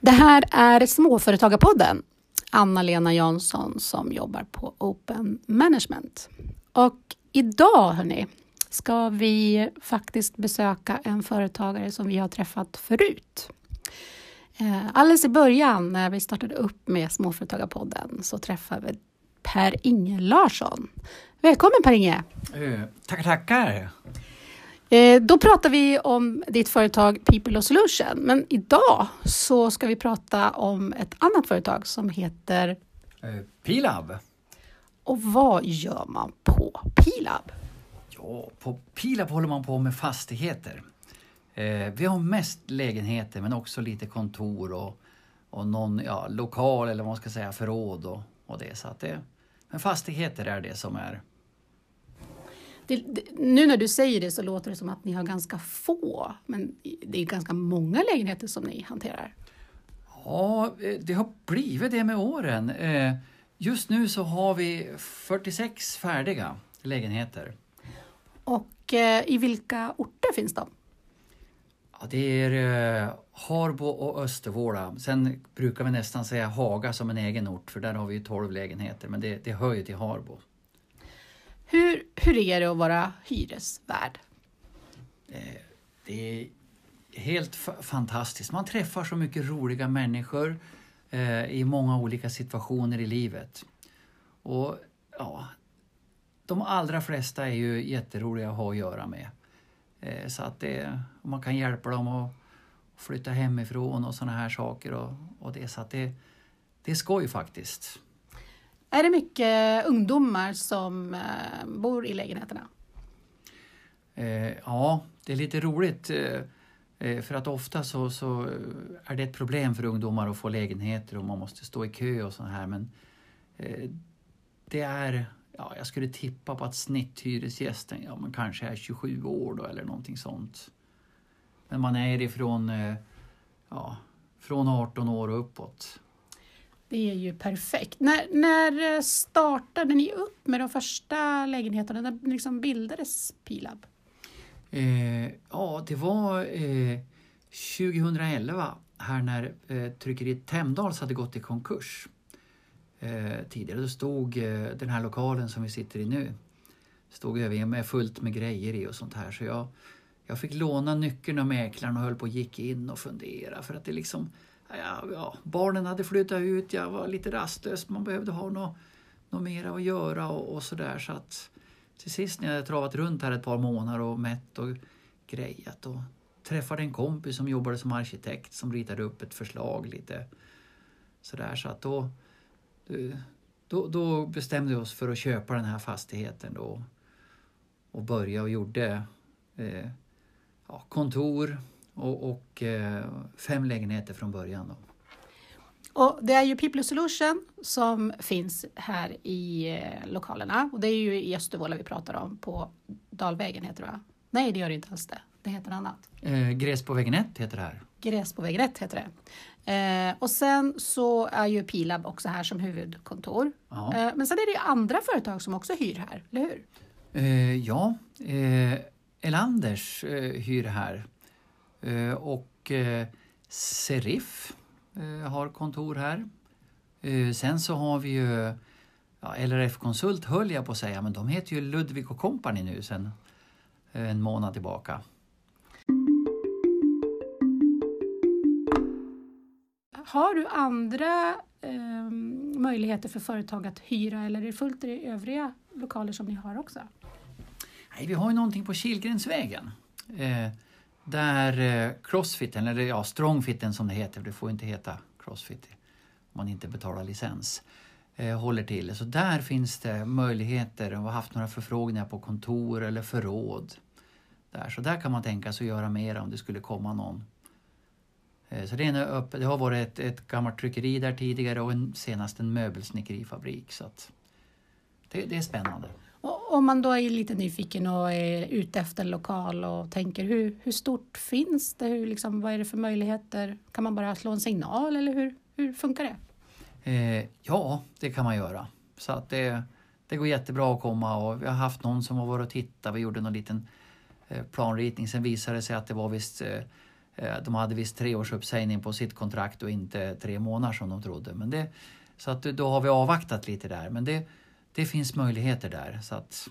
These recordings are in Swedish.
Det här är Småföretagarpodden. Anna-Lena Jansson som jobbar på Open Management. Och idag, hörni, ska vi faktiskt besöka en företagare som vi har träffat förut. Eh, alldeles i början när vi startade upp med Småföretagarpodden så träffade vi Per-Inge Larsson. Välkommen Per-Inge! Uh, tackar, tackar! Eh, då pratar vi om ditt företag People of Solution, men idag så ska vi prata om ett annat företag som heter uh, Pilab. Och vad gör man på Pilab? Ja, på Pilab håller man på med fastigheter. Eh, vi har mest lägenheter men också lite kontor och, och någon ja, lokal eller vad man ska säga förråd och, och det. Så att det. Men fastigheter är det som är det, det, nu när du säger det så låter det som att ni har ganska få, men det är ganska många lägenheter som ni hanterar. Ja, eh, det har blivit det med åren. Eh, just nu så har vi 46 färdiga lägenheter. Och eh, i vilka orter finns de? Ja, det är Harbo och Östervåla. Sen brukar vi nästan säga Haga som en egen ort för där har vi 12 lägenheter men det, det hör ju till Harbo. Hur, hur är det att vara hyresvärd? Eh, det är helt fantastiskt. Man träffar så mycket roliga människor eh, i många olika situationer i livet. Och ja, De allra flesta är ju jätteroliga att ha att göra med. Eh, så att det, man kan hjälpa dem att flytta hemifrån och sådana här saker. Och, och det, så att det, det är skoj faktiskt. Är det mycket ungdomar som eh, bor i lägenheterna? Eh, ja, det är lite roligt. Eh, för att ofta så, så, är det ett problem för ungdomar att få lägenheter och man måste stå i kö och sånt här. Men eh, det är, ja, jag skulle tippa på att snitthyresgästen ja, man kanske är 27 år då eller någonting sånt. Men man är ifrån eh, ja, från 18 år och uppåt. Det är ju perfekt. När, när eh, startade ni upp med de första lägenheterna? När liksom bildades Pilab? Eh, ja, det var eh, 2011 här när eh, tryckeriet Temdals hade gått i konkurs. Eh, tidigare då stod eh, den här lokalen som vi sitter i nu stod över med fullt med grejer i och sånt här. Så jag, jag fick låna nyckeln av mäklaren och höll på och gick in och fundera för att det liksom ja, ja, barnen hade flyttat ut, jag var lite rastlös, man behövde ha något, något mera att göra och, och sådär. Så att till sist när jag hade travat runt här ett par månader och mätt och grejat och träffade en kompis som jobbade som arkitekt som ritade upp ett förslag lite sådär. Så att då, då, då bestämde vi oss för att köpa den här fastigheten då och börja och gjorde eh, ja, kontor, och, och eh, fem lägenheter från början. Då. Och det är ju People Solution som finns här i eh, lokalerna och det är ju i Östervåla vi pratar om på Dalvägen heter det va? Nej det gör det inte alls det. Det heter något annat. Eh, Gräs på vägen 1 heter det här. Gräs på vägen 1 heter det. Eh, och sen så är ju Pilab också här som huvudkontor. Ja. Eh, men sen är det ju andra företag som också hyr här, eller hur? Eh, ja, eh, Elanders hyr här och eh, Serif eh, har kontor här. Sen så har vi ju ja, LRF Konsult höll jag på att säga, men de heter ju Ludvig och Company nu sen en månad tillbaka. Har du andra eh, möjligheter för företag att hyra eller är det fullt i övriga lokaler som ni har också? Nej, vi har ju någonting på Kilgrensvägen. Eh, där eh, crossfiten, eller ja, strongfiten som det heter, det får inte heta crossfit om man inte betalar licens, eh, håller till. Så där finns det möjligheter. Vi har haft några förfrågningar på kontor eller förråd. Där. Så där kan man tänka sig att göra mer om det skulle komma någon. Eh, så det, är det har varit ett, ett gammalt tryckeri där tidigare och en, senast en möbelsnickerifabrik. Så det, det är spännande. Om man då är lite nyfiken och är ute efter en lokal och tänker hur, hur stort finns det? Hur, liksom, vad är det för möjligheter? Kan man bara slå en signal eller hur, hur funkar det? Eh, ja, det kan man göra. Så att det, det går jättebra att komma och vi har haft någon som har varit och tittat. Vi gjorde någon liten eh, planritning. Sen visade det sig att det var visst eh, eh, de hade visst tre års uppsägning på sitt kontrakt och inte tre månader som de trodde. Men det, så att då har vi avvaktat lite där. Men det, det finns möjligheter där. Så att,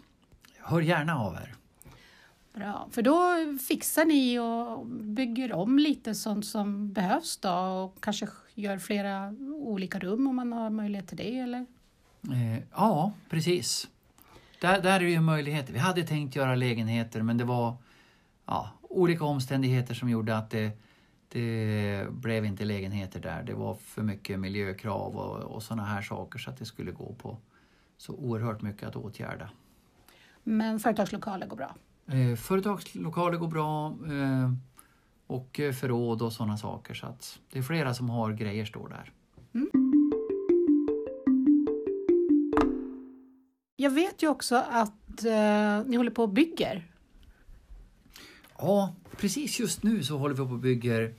hör gärna av er. Bra, för då fixar ni och bygger om lite sånt som behövs då och kanske gör flera olika rum om man har möjlighet till det eller? Eh, ja, precis. Där, där är det ju möjligheter. Vi hade tänkt göra lägenheter men det var ja, olika omständigheter som gjorde att det, det blev inte lägenheter där. Det var för mycket miljökrav och, och sådana här saker så att det skulle gå på så oerhört mycket att åtgärda. Men företagslokaler går bra? Eh, företagslokaler går bra eh, och förråd och sådana saker. Så att det är flera som har grejer står där. Mm. Jag vet ju också att eh, ni håller på och bygger. Ja, precis just nu så håller vi på och bygger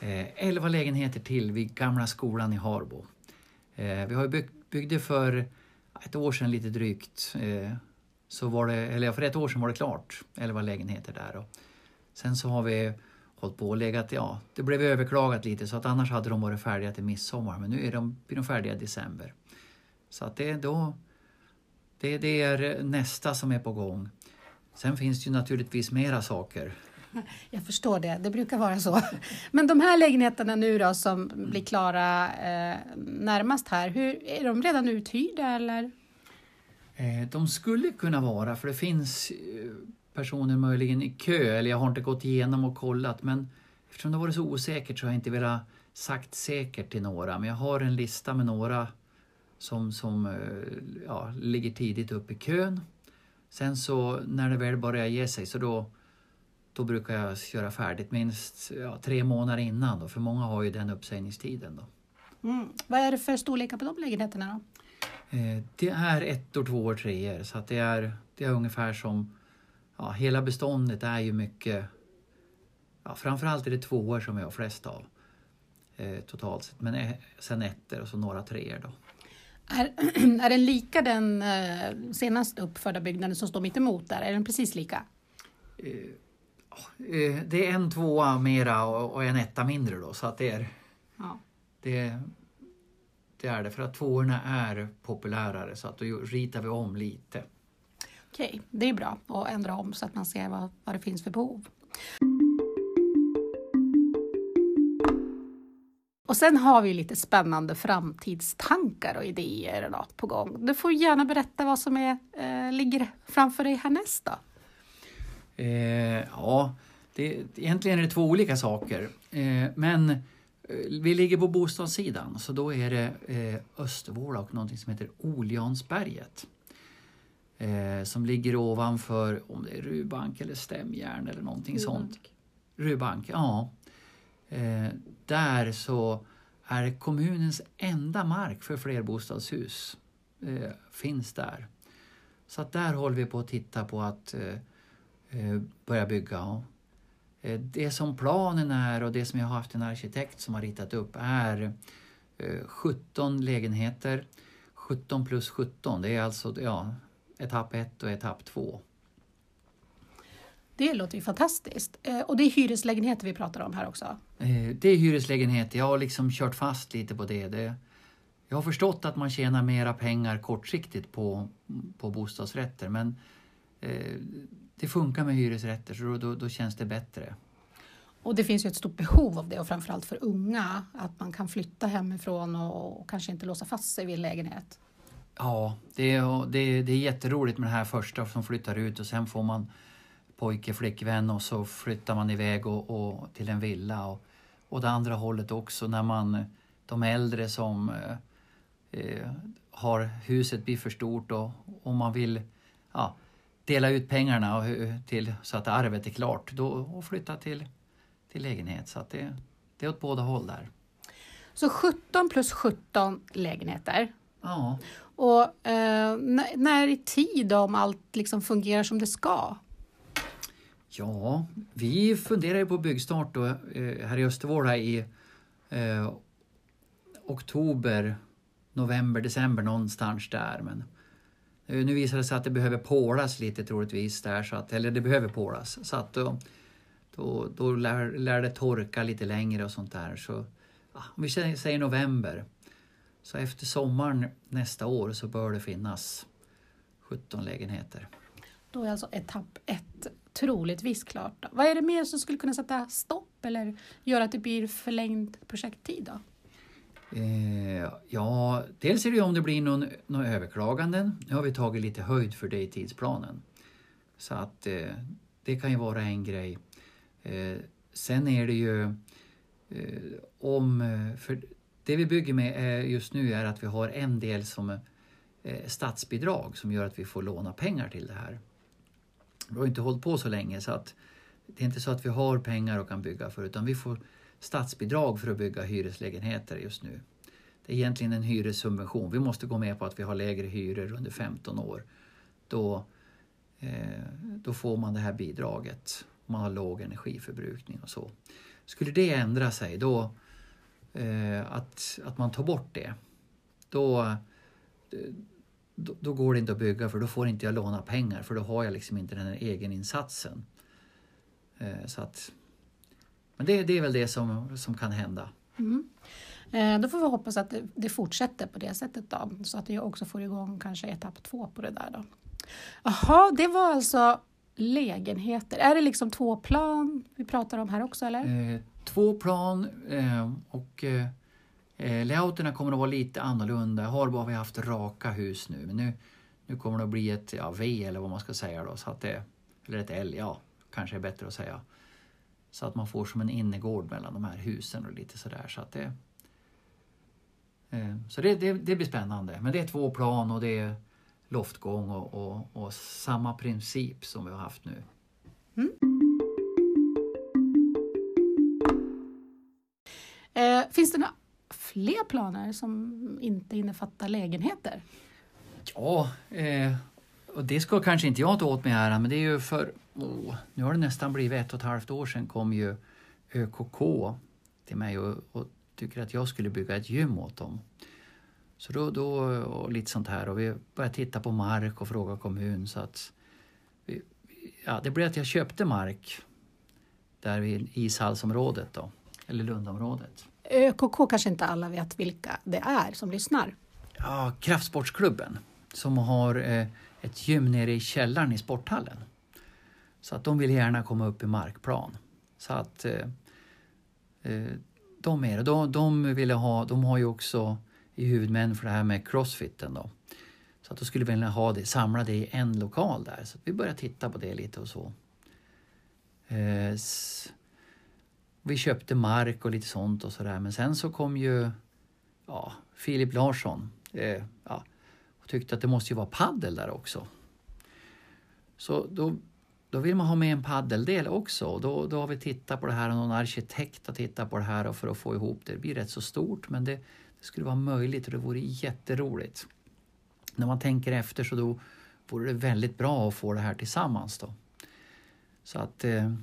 eh, 11 lägenheter till vid Gamla skolan i Harbo. Eh, vi har bygg, byggde för ett år sedan lite drygt. Eh, så var det, eller för ett år sedan var det klart, 11 lägenheter där. Och sen så har vi hållit på och legat, ja, det blev överklagat lite så att annars hade de varit färdiga till midsommar men nu är de, blir de färdiga i december. Så att det, då, det, det är nästa som är på gång. Sen finns det ju naturligtvis mera saker. Jag förstår det, det brukar vara så. Men de här lägenheterna nu då som blir klara eh, närmast här, hur, är de redan uthyrda eller? Eh, de skulle kunna vara, för det finns eh, personer möjligen i kö, eller jag har inte gått igenom och kollat, men eftersom det varit så osäkert så har jag inte velat sagt säkert till några, men jag har en lista med några som, som eh, ja, ligger tidigt upp i kön. Sen så när det väl börjar ge sig så då, då brukar jag göra färdigt minst ja, tre månader innan då, för många har ju den uppsägningstiden. Då. Mm. Vad är det för storlekar på de lägenheterna då? Eh, det är ettor, tvåor, treor så att det är, det är ungefär som ja, hela beståndet är ju mycket ja, framförallt är det tvåor som vi har flest av eh, totalt sett men eh, sen ettor och så några treor då. Är, är den lika den eh, senast uppförda byggnaden som står mitt emot där? Är den precis lika? Eh, det är en tvåa mera och, en etta mindre då så att det är ja. det, det är det för att tvåorna är populärare så att då ritar vi om lite. Okej, det är bra att ändra om så att man ser vad, vad det finns för behov. Och sen har vi lite spännande framtidstankar och idéer och på gång. Du får gärna berätta vad som är, eh, ligger framför dig härnäst då. Eh, ja, det, egentligen är det två olika saker. Eh, men eh, vi ligger på bostadssidan så då är det eh, Östervåla och någonting som heter Oljansberget. Eh, som ligger ovanför, om det är Rubank eller Stämjärn eller någonting Rubank. sånt. Rubank, ja. Eh, där så är kommunens enda mark för flerbostadshus eh, finns där. Så att där håller vi på att titta på att eh, börja bygga. Eh, det som planen är och det som jag har haft en arkitekt som har ritat upp är 17 eh, lägenheter. 17 plus 17, det är alltså ja, etapp 1 och etapp 2. Det låter ju fantastiskt. Eh, och det är hyreslägenheter vi pratar om här också? Eh, det är hyreslägenheter. Jag har liksom kört fast lite på det. det jag har förstått att man tjänar mera pengar kortsiktigt på, på bostadsrätter men eh, det funkar med hyresrätter så då, då, då, känns det bättre. Och det finns ju ett stort behov av det och framförallt för unga att man kan flytta hemifrån och, och kanske inte låsa fast sig vid en lägenhet. Ja, det är, det, det är jätteroligt med den här första som flyttar ut och sen får man pojke, flickvän och så flyttar man iväg och, och till en villa. Och, och det andra hållet också när man, de äldre som eh har huset blir för stort och, och man vill ja, dela ut pengarna och, till, så att arvet är klart då, och flytta till, till lägenhet. Så att det, det är åt båda håll där. Så 17 plus 17 lägenheter. Ja. Och eh, när i tid om allt liksom fungerar som det ska? Ja, vi funderar på byggstart då, eh, här i Östervåla i eh, oktober, november, december någonstans där. Men Eh, nu visar det sig att det behöver pålas lite troligtvis där, så att, eller det behöver pålas. Så att då, då, då lär, lär det torka lite längre och sånt där. Så ja, om vi säger november, så efter sommaren nästa år så bör det finnas 17 lägenheter. Då är alltså etapp ett troligtvis klart. Då. Vad är det mer som skulle kunna sätta stopp eller göra att det blir förlängd projekttid? Då? Eh, ja, dels är det ju om det blir någon, någon överklaganden. Nu har vi tagit lite höjd för det i tidsplanen. Så att eh, det kan ju vara en grej. Eh, sen är det ju eh, om... Eh, för det vi bygger med eh, just nu är att vi har en del som eh, statsbidrag som gör att vi får låna pengar till det här. Vi har inte hållit på så länge så att det är inte så att vi har pengar och kan bygga för utan vi får statsbidrag för att bygga hyreslägenheter just nu. Det är egentligen en hyressubvention. Vi måste gå med på att vi har lägre hyror under 15 år. Då, eh, då får man det här bidraget. Om man har låg energiförbrukning och så. Skulle det ändra sig, då, eh, att, att man tar bort det, då, då, då, går det inte att bygga för då får inte jag låna pengar för då har jag liksom inte den här egeninsatsen. Eh, så att, men det, det är väl det som, som kan hända. Mm. Eh, då får vi hoppas att det, det, fortsätter på det sättet då, så att vi också får igång kanske etapp två på det där då. Jaha, det var alltså lägenheter. Är det liksom två plan vi pratar om här också eller? Eh, två plan eh, och eh, eh layouterna kommer att vara lite annorlunda. Har bara vi haft raka hus nu men nu, nu kommer det att bli ett ja, V eller vad man ska säga då. Så att det, eller ett L, ja kanske är bättre att säga. Så att man får som en innergård mellan de här husen och lite sådär. Så, att det, eh, så det, det, det, blir spännande. Men det är två plan och det är loftgång och, och, och samma princip som vi har haft nu. Mm. Eh, finns det några fler planer som inte innefattar lägenheter? Ja, eh, och det ska kanske inte jag ta åt mig äran men det är ju för oh, nu har det nästan blivit ett och ett halvt år sedan kom ju ÖKK till mig och, och tycker att jag skulle bygga ett gym åt dem. Så då, då och lite sånt här och vi började titta på mark och fråga kommun så att vi, ja, det blev att jag köpte mark där vid ishallsområdet då, eller Lundområdet. ÖKK kanske inte alla vet vilka det är som lyssnar? Ja, Kraftsportsklubben som har eh, ett gym nere i källaren i sporthallen. Så att de vill gärna komma upp i markplan. Så att eh, eh, de är det. De, de, ville ha, de har ju också i huvudmän för det här med crossfiten då. Så att då skulle vi vilja ha det, samla det i en lokal där. Så vi började titta på det lite och så. Eh, vi köpte mark och lite sånt och sådär. Men sen så kom ju ja, Filip Larsson eh, ja, och tyckte att det måste ju vara paddel där också. Så då då vill man ha med en paddeldel också. Då, då har vi tittat på det här och någon arkitekt har tittat på det här och för att få ihop det. Det blir rätt så stort men det, det skulle vara möjligt och det vore jätteroligt. När man tänker efter så då vore det väldigt bra att få det här tillsammans då. Så att eh,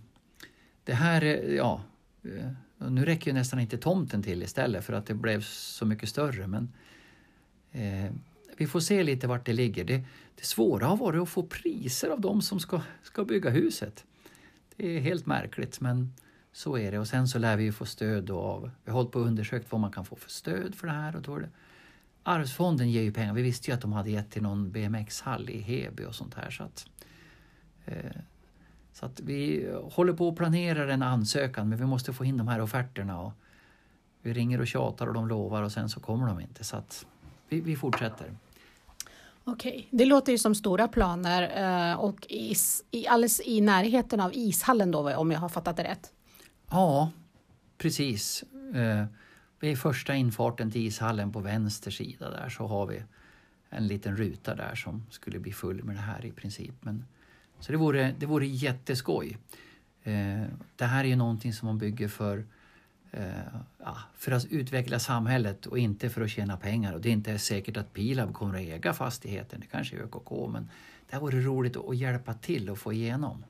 det här, eh, ja, eh, nu räcker ju nästan inte tomten till istället för att det blev så mycket större men eh, vi får se lite vart det ligger. Det, det svåra har varit att få priser av de som ska, ska bygga huset. Det är helt märkligt men så är det och sen så lär vi ju få stöd av, vi har hållit på och undersökt vad man kan få för stöd för det här och då är det Arvsfonden ger ju pengar. Vi visste ju att de hade gett till någon BMX-hall i Heby och sånt här. Så att, eh, så att vi håller på och planerar en ansökan men vi måste få in de här offerterna. Och vi ringer och tjatar och de lovar och sen så kommer de inte. Så att vi, vi fortsätter. Okej, det låter ju som stora planer eh, och is, i, alldeles i närheten av ishallen då om jag har fattat det rätt? Ja, precis. Eh, vid första infarten till ishallen på vänster sida där så har vi en liten ruta där som skulle bli full med det här i princip. Men, så det vore, det vore jätteskoj. Eh, det här är ju någonting som man bygger för ja, för att utveckla samhället och inte för att tjäna pengar. Och det är inte säkert att Pilab kommer att äga fastigheten, det kanske är ÖKK, men det här vore roligt att hjälpa till och få igenom.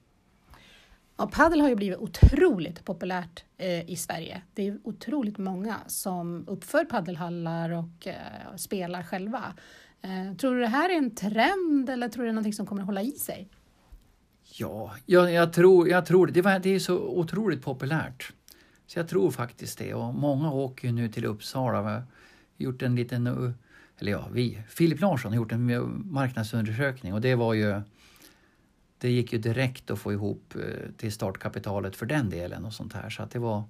Ja, padel har ju blivit otroligt populärt eh, i Sverige. Det är otroligt många som uppför paddelhallar och eh, spelar själva. Eh, tror du det här är en trend eller tror du det är någonting som kommer att hålla i sig? Ja, jag, jag tror, jag tror det. Var, det är så otroligt populärt. Så jag tror faktiskt det. Och många åker ju nu till Uppsala. Vi har gjort en liten, eller ja, vi, Filip Larsson har gjort en marknadsundersökning och det var ju det gick ju direkt att få ihop eh, till startkapitalet för den delen och sånt här. Så att det var,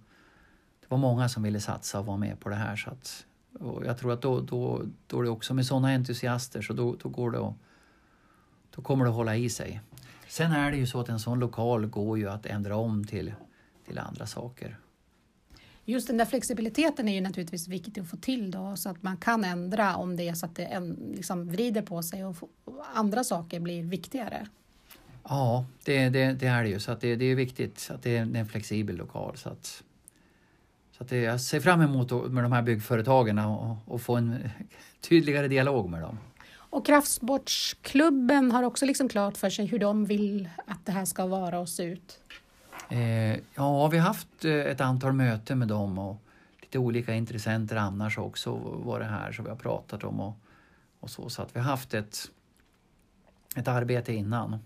det var många som ville satsa och vara med på det här. Så att, och jag tror att då, då, då är det också med sådana entusiaster så då, då går det att, då kommer det att hålla i sig. Sen är det ju så att en sån lokal går ju att ändra om till, till andra saker. Just den där flexibiliteten är ju naturligtvis viktigt att få till då så att man kan ändra om det är så att det en, liksom vrider på sig och, och andra saker blir viktigare. Ja, det, det, det, är det ju. Så det, det är viktigt att det är en flexibel lokal. Så att, så att det, jag ser fram emot med de här byggföretagen och, och få en tydligare dialog med dem. Och Kraftsportsklubben har också liksom klart för sig hur de vill att det här ska vara och se ut. Eh, ja, vi har haft eh, ett antal möten med dem och lite olika intressenter annars också var det här som vi har pratat om och, och så. Så att vi har haft ett, ett arbete innan.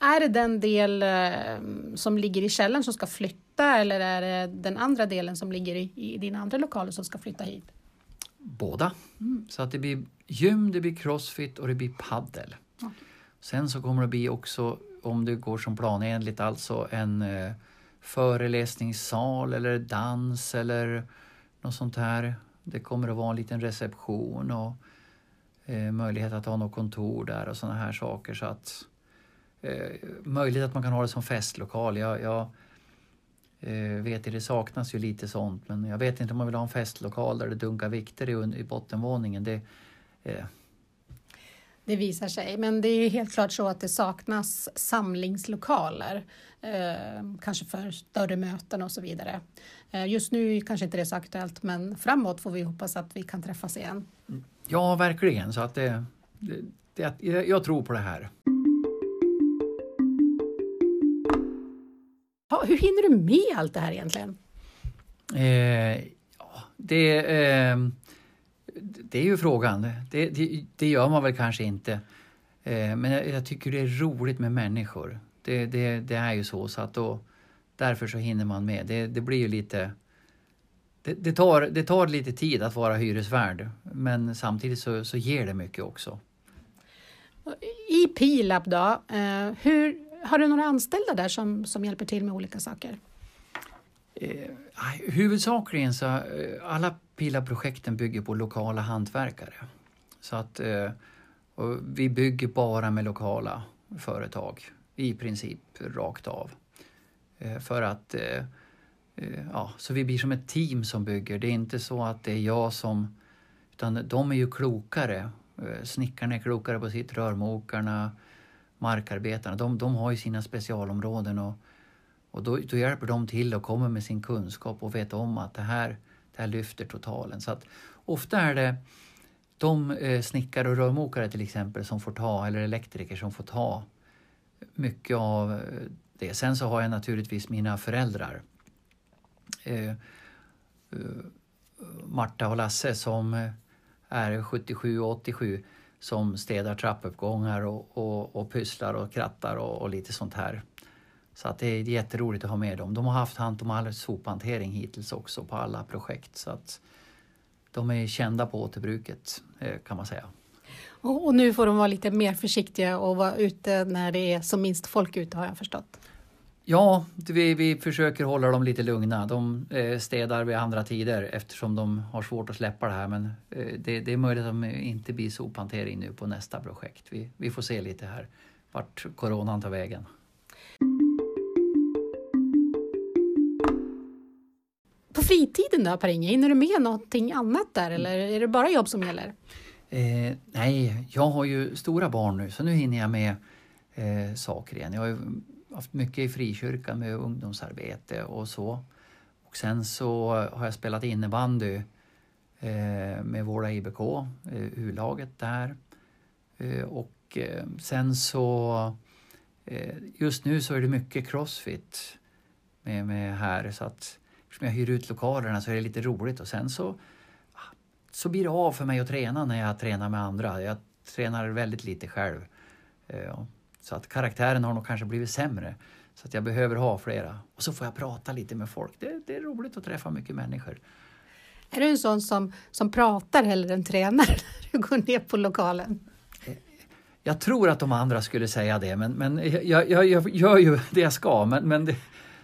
Är det den del eh, som ligger i källaren som ska flytta eller är det den andra delen som ligger i, i dina andra lokaler som ska flytta hit? Båda. Mm. Så att det blir gym, det blir crossfit och det blir paddel. Okay. Sen så kommer det bli också, om det går som planenligt, alltså en eh, föreläsningssal eller dans eller något sånt här. Det kommer att vara en liten reception och eh, möjlighet att ha något kontor där och sådana här saker. Så att eh, möjligt att man kan ha det som festlokal. Jag, jag eh, vet att det saknas ju lite sånt men jag vet inte om man vill ha en festlokal där det dunkar vikter i, i bottenvåningen. Det, eh det visar sig, men det är helt klart så att det saknas samlingslokaler. Eh, kanske för större möten och så vidare. Eh, just nu kanske inte det är så aktuellt men framåt får vi hoppas att vi kan träffas igen. Ja, verkligen. Så att det, det, det jag tror på det här. hur hinner du med allt det här egentligen? Eh, ja, det, eh, det är ju frågan. Det, det, det, gör man väl kanske inte. Eh, men jag, jag, tycker det är roligt med människor. Det, det, det, är ju så. så att då, därför så hinner man med. Det, det blir ju lite... Det, det, tar, det tar lite tid att vara hyresvärd men samtidigt så, så ger det mycket också. I Pilab då, eh, hur, har du några anställda där som, som hjälper till med olika saker? Eh, huvudsakligen så eh, alla PILA-projekten bygger på lokala hantverkare. Så att eh, vi bygger bara med lokala företag i princip rakt av. Eh, för att eh, eh, ja, så vi blir som ett team som bygger. Det är inte så att det är jag som utan de är ju klokare. Eh, snickarna är klokare på sitt, rörmokarna, markarbetarna, de, de har ju sina specialområden och, och då, då, hjälper de till och kommer med sin kunskap och vet om att det här, det här lyfter totalen. Så att ofta är det de eh, snickare och rörmokare till exempel som får ta, eller elektriker som får ta mycket av eh, det. Sen så har jag naturligtvis mina föräldrar. Eh, Marta och Lasse som är 77 och 87 som städar trappuppgångar och, och, och pysslar och krattar och, och, lite sånt här. Så att det är jätteroligt att ha med dem. De har haft hand om all sophantering hittills också på alla projekt. Så att de är kända på återbruket eh, kan man säga. Och nu får de vara lite mer försiktiga och vara ute när det är som minst folk ute har jag förstått. Ja, vi, vi försöker hålla dem lite lugna. De eh, städar vid andra tider eftersom de har svårt att släppa det här. Men eh, det, det, är möjligt att det inte blir sophantering nu på nästa projekt. Vi, vi får se lite här vart coronan tar vägen. På fritiden då Per-Inge, hinner du med någonting annat där eller är det bara jobb som gäller? Eh, nej, jag har ju stora barn nu så nu hinner jag med eh, saker igen. Jag har haft mycket i frikyrkan med ungdomsarbete och så. Och sen så har jag spelat innebandy eh, med Våra IBK, eh, U-laget där. Eh, och eh, sen så eh, just nu så är det mycket crossfit med, med här så att eftersom jag hyr ut lokalerna så är det lite roligt och sen så så blir det av för mig att träna när jag tränar med andra. Jag tränar väldigt lite själv. Eh, Så att karaktären har nog kanske blivit sämre. Så att jag behöver ha flera. Och så får jag prata lite med folk. Det, det är roligt att träffa mycket människor. Är du en sån som, som pratar hellre än tränar när du går ner på lokalen? Jag tror att de andra skulle säga det, men, men jag, jag, jag gör ju det jag ska. Men, men det,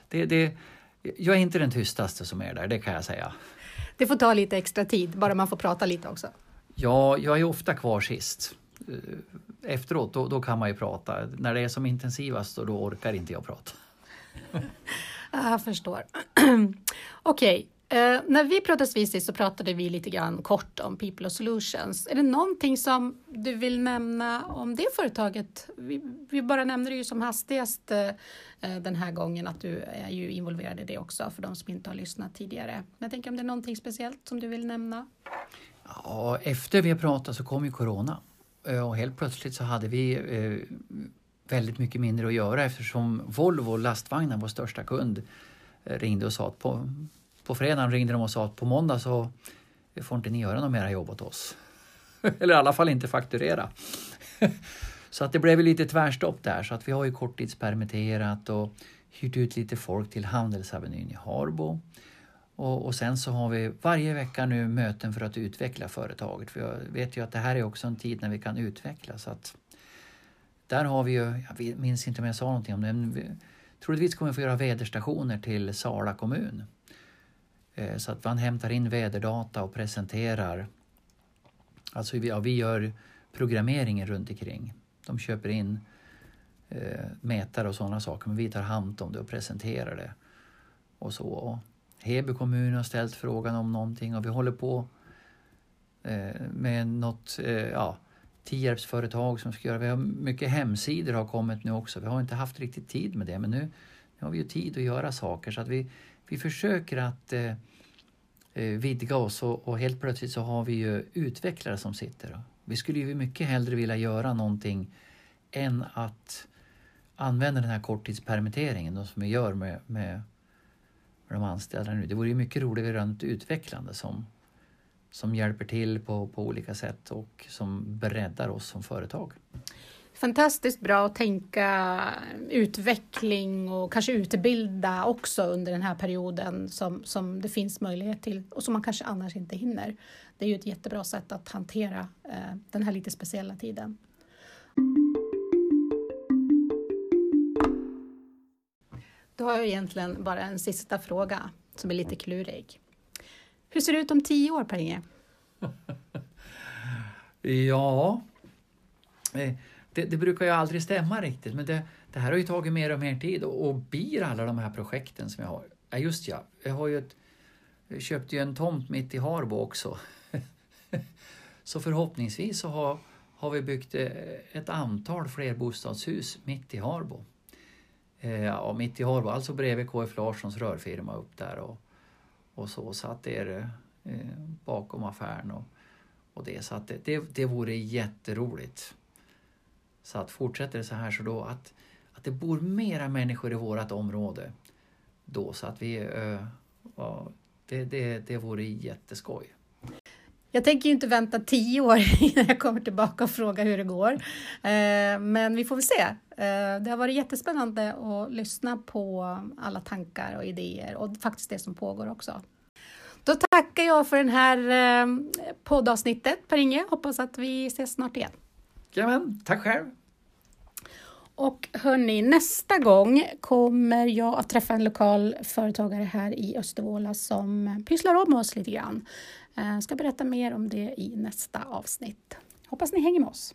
det, det, jag är inte den tystaste som är där, det kan jag säga. Det får ta lite extra tid, bara man får prata lite också. Ja, jag är ofta kvar sist. Eh, efteråt, då, då kan man ju prata. När det är som intensivast, då, då orkar inte jag prata. Jag förstår. Okej, Eh, när vi pratades vid sist så pratade vi lite grann kort om People of Solutions. Är det någonting som du vill nämna om det företaget? Vi, vi bara nämner det ju som hastigast eh, eh, den här gången att du är ju involverad i det också för de som inte har lyssnat tidigare. Men jag tänker om det är någonting speciellt som du vill nämna? Ja, efter vi har pratat så kom ju Corona eh, och helt plötsligt så hade vi eh, väldigt mycket mindre att göra eftersom Volvo lastvagnar, vår största kund, eh, ringde och sa att på på fredagen ringde de och sa att på måndag så får inte ni göra något mera jobb åt oss. Eller i alla fall inte fakturera. så att det blev lite tvärstopp där så att vi har ju korttidspermitterat och hyrt ut lite folk till Handelsavenyn i Harbo. Och, och, sen så har vi varje vecka nu möten för att utveckla företaget. För jag vet ju att det här är också en tid när vi kan utveckla. Så att där har vi ju, jag minns inte om jag sa någonting om det, men vi, troligtvis kommer vi få göra väderstationer till Sala kommun. Eh, så att man hämtar in väderdata och presenterar. Alltså ja, vi gör programmeringen runt omkring. De köper in eh, mätare och sådana saker men vi tar hand om det och presenterar det. Och så. Och Heby kommun har ställt frågan om någonting och vi håller på eh, med något eh, ja, Tierpsföretag som ska göra. Vi har mycket hemsidor har kommit nu också. Vi har inte haft riktigt tid med det men nu, nu har vi ju tid att göra saker så att vi vi försöker att eh, eh, vidga oss och, och, helt plötsligt så har vi ju utvecklare som sitter. Vi skulle ju mycket hellre vilja göra någonting än att använda den här korttidspermitteringen som vi gör med, med, med de anställda nu. Det vore ju mycket roligare runt utvecklande som, som hjälper till på, på olika sätt och som breddar oss som företag fantastiskt bra att tänka utveckling och kanske utbilda också under den här perioden som, som det finns möjlighet till och som man kanske annars inte hinner. Det är ju ett jättebra sätt att hantera eh, den här lite speciella tiden. Då har jag egentligen bara en sista fråga som är lite klurig. Hur ser det ut om tio år, Per-Inge? ja... Eh, det, det, brukar ju aldrig stämma riktigt, men det, det, här har ju tagit mer och mer tid och, och blir alla de här projekten som jag har. Ja, just ja, jag har ju ett, jag köpte ju en tomt mitt i Harbo också. så förhoppningsvis så har, har vi byggt eh, ett antal flerbostadshus mitt i Harbo. Eh, ja, mitt i Harbo, alltså bredvid KF Larssons rörfirma upp där och, och så, så att det är eh, bakom affären och, och det. Så att det, det, det vore jätteroligt. Så att fortsätter det så här så då att, att det bor mera människor i vårt område då så att vi, äh, det, det, det vore jätteskoj. Jag tänker ju inte vänta tio år innan jag kommer tillbaka och frågar hur det går. Eh, men vi får väl se. Eh, det har varit jättespännande att lyssna på alla tankar och idéer och faktiskt det som pågår också. Då tackar jag för det här poddavsnittet Per-Inge. Hoppas att vi ses snart igen. Jajamän, tack själv. Och hörni, nästa gång kommer jag att träffa en lokal företagare här i Östervåla som pysslar om oss lite grann. Jag ska berätta mer om det i nästa avsnitt. Hoppas ni hänger med oss.